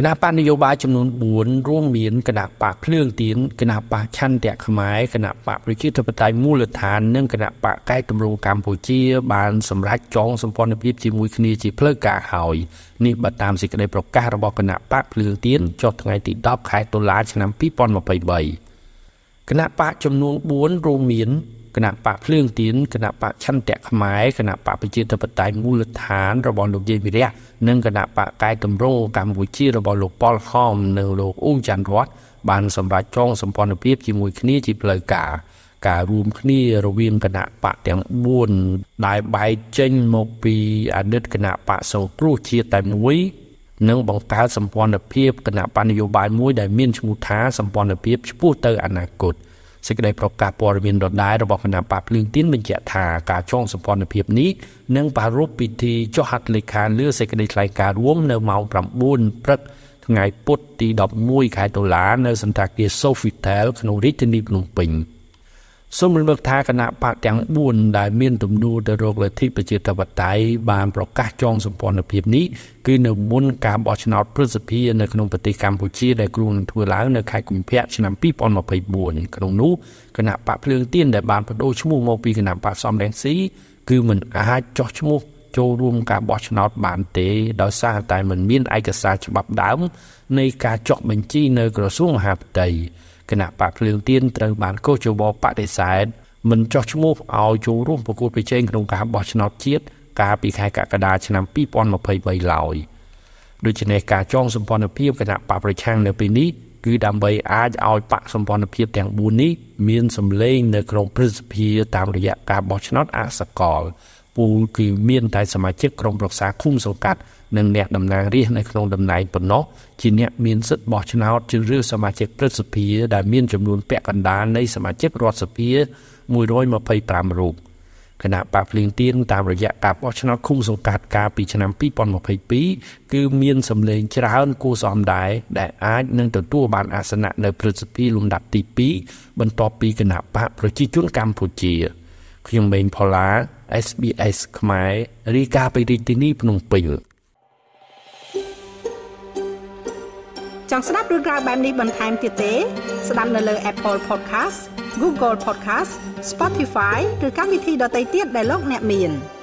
គណៈបកនយោបាយចំនួន4រួមមានគណៈបកភ្លើងទៀនគណៈបកឆន្ទៈខ្មែរគណៈបកប្រជាធិបតេយ្យមូលដ្ឋាននិងគណៈបកកែតម្រង់កម្ពុជា បានសម្រេចចងសម្ព័ន្ធភាពជាមួយគ្នាជាផ្លូវការហើយនេះបើតាមសេចក្តីប្រកាសរបស់គណៈបកភ្លើងទៀនចុះថ្ងៃទី10ខែតុលាឆ្នាំ2023គណៈបកចំនួន4រួមមាន គណៈបកភ្លើងទៀនគណៈបកឆន្ទៈខ្មែរគណៈបកប្រជាធិបតេយ្យមូលដ្ឋានរបស់លោកយាយវិរៈនិងគណៈបកកែតម្រង់កម្ពុជារបស់លោកប៉ុលខំនិងលោកអ៊ុងច័ន្ទរតបានសម្រេចចងសម្ព័ន្ធភាពជាមួយគ្នាជាផ្លូវការការរួមគ្នារវាងគណៈបកទាំង4ដែលបែកចេញមកពីអតីតគណៈបកសង្គ្រោះជាតិតែមួយនិងបង្កើតសម្ព័ន្ធភាពគណៈបញ្ញយោបាយមួយដែលមានឈ្មោះថាសម្ព័ន្ធភាពឆ្ពោះទៅអនាគត។ សេចក្តីប្រកាសព័ត៌មានដដែលរបស់គណៈបកភ្លើងទៀនបញ្ជាក់ថាការចងសម្ព័ន្ធភាពនេះនឹងប្រារព្ធពិធីចុះហត្ថលេខាលើសេចក្តីថ្លែងការណ៍រួមនៅម៉ោង9ព្រឹកថ្ងៃពុធទី11ខែតុលានៅសន្តាគារ Sofitel ក្នុងរាជធានីភ្នំពេញ។ សូមរំលឹកថាគណៈបកទាំង4ដែលមានទំនួលទៅរកលទ្ធិប្រជាធិបតេយ្យបានប្រកាសចងសម្ព័ន្ធភាពនេះគឺនៅមុនការបោះឆ្នោតព្រឹទ្ធសភានៅក្នុងប្រទេសកម្ពុជាដែលគ្រោងនឹងធ្វើឡើងនៅខែកុម្ភៈឆ្នាំ2024ក្នុងនោះគណៈបកភ្លើងទៀនដែលបានបដូរឈ្មោះមកពីគណៈបកសំរងស៊ីគឺមិនអាចចោះឈ្មោះចូលរួមការបោះឆ្នោតបានទេដោយសារតែមិនមានឯកសារច្បាប់ដើមនៃការចុះបញ្ជីនៅក្រសួងមហាផ្ទៃ គណៈបកភ្លើងទៀនត្រូវបានកោះជបបដិសេធមិនចោះឈ្មោះឲ្យចូលរួមប្រគល់ប្រជែងក្នុងការបោះឆ្នោតជាតិកាលពីខែកក្កដាឆ្នាំ2023ឡើយដូច្នេះការចងសម្ព័ន្ធភាពគណៈបកប្រឆាំងនៅពេលនេះគឺដើម្បីអាចឲ្យបកសម្ព័ន្ធភាពទាំង4នេះមានសម្លេងនៅក្នុងព្រឹទ្ធសភាតាមរយៈការបោះឆ្នោតអសកល ពូលគឺមានតែសមាជិកក្រុមប្រឹក្សាឃុំសង្កាត់និងអ្នកតំណាងរាស្ត្រនៅក្នុងតំណែងប៉ុណ្ណោះជាអ្នកមានសិទ្ធិបោះឆ្នោតជ្រើសរើសសមាជិកព្រឹទ្ធសភាដែលមានចំនួនពាក់កណ្ដាលនៃសមាជិករដ្ឋសភា125រូបគណៈបកភ្លៀងទៀនតាមរយៈការបោះឆ្នោតឃុំសង្កាត់កាលពីឆ្នាំ2022គឺមានសម្លេងច្រើនគួរសមដែរដែលអាចនឹងទទួលបានអាសនៈនៅព្រឹទ្ធសភាលំដាប់ទី2បន្ទាប់ពីគណៈបកប្រជាជនកម្ពុជា ខ្ញុំម៉េងផល្លា SBS ខ្មែររីកាពីរាជធានីភ្នំពេញចង់ស្ដាប់រឿងក្រៅបែបនេះបន្ថែមទៀតទេ ស្ដាប់នៅលើ Apple Podcast Google Podcast Spotify ឬកម្មវិធីដទៃទៀតដែលលោកអ្នកមាន។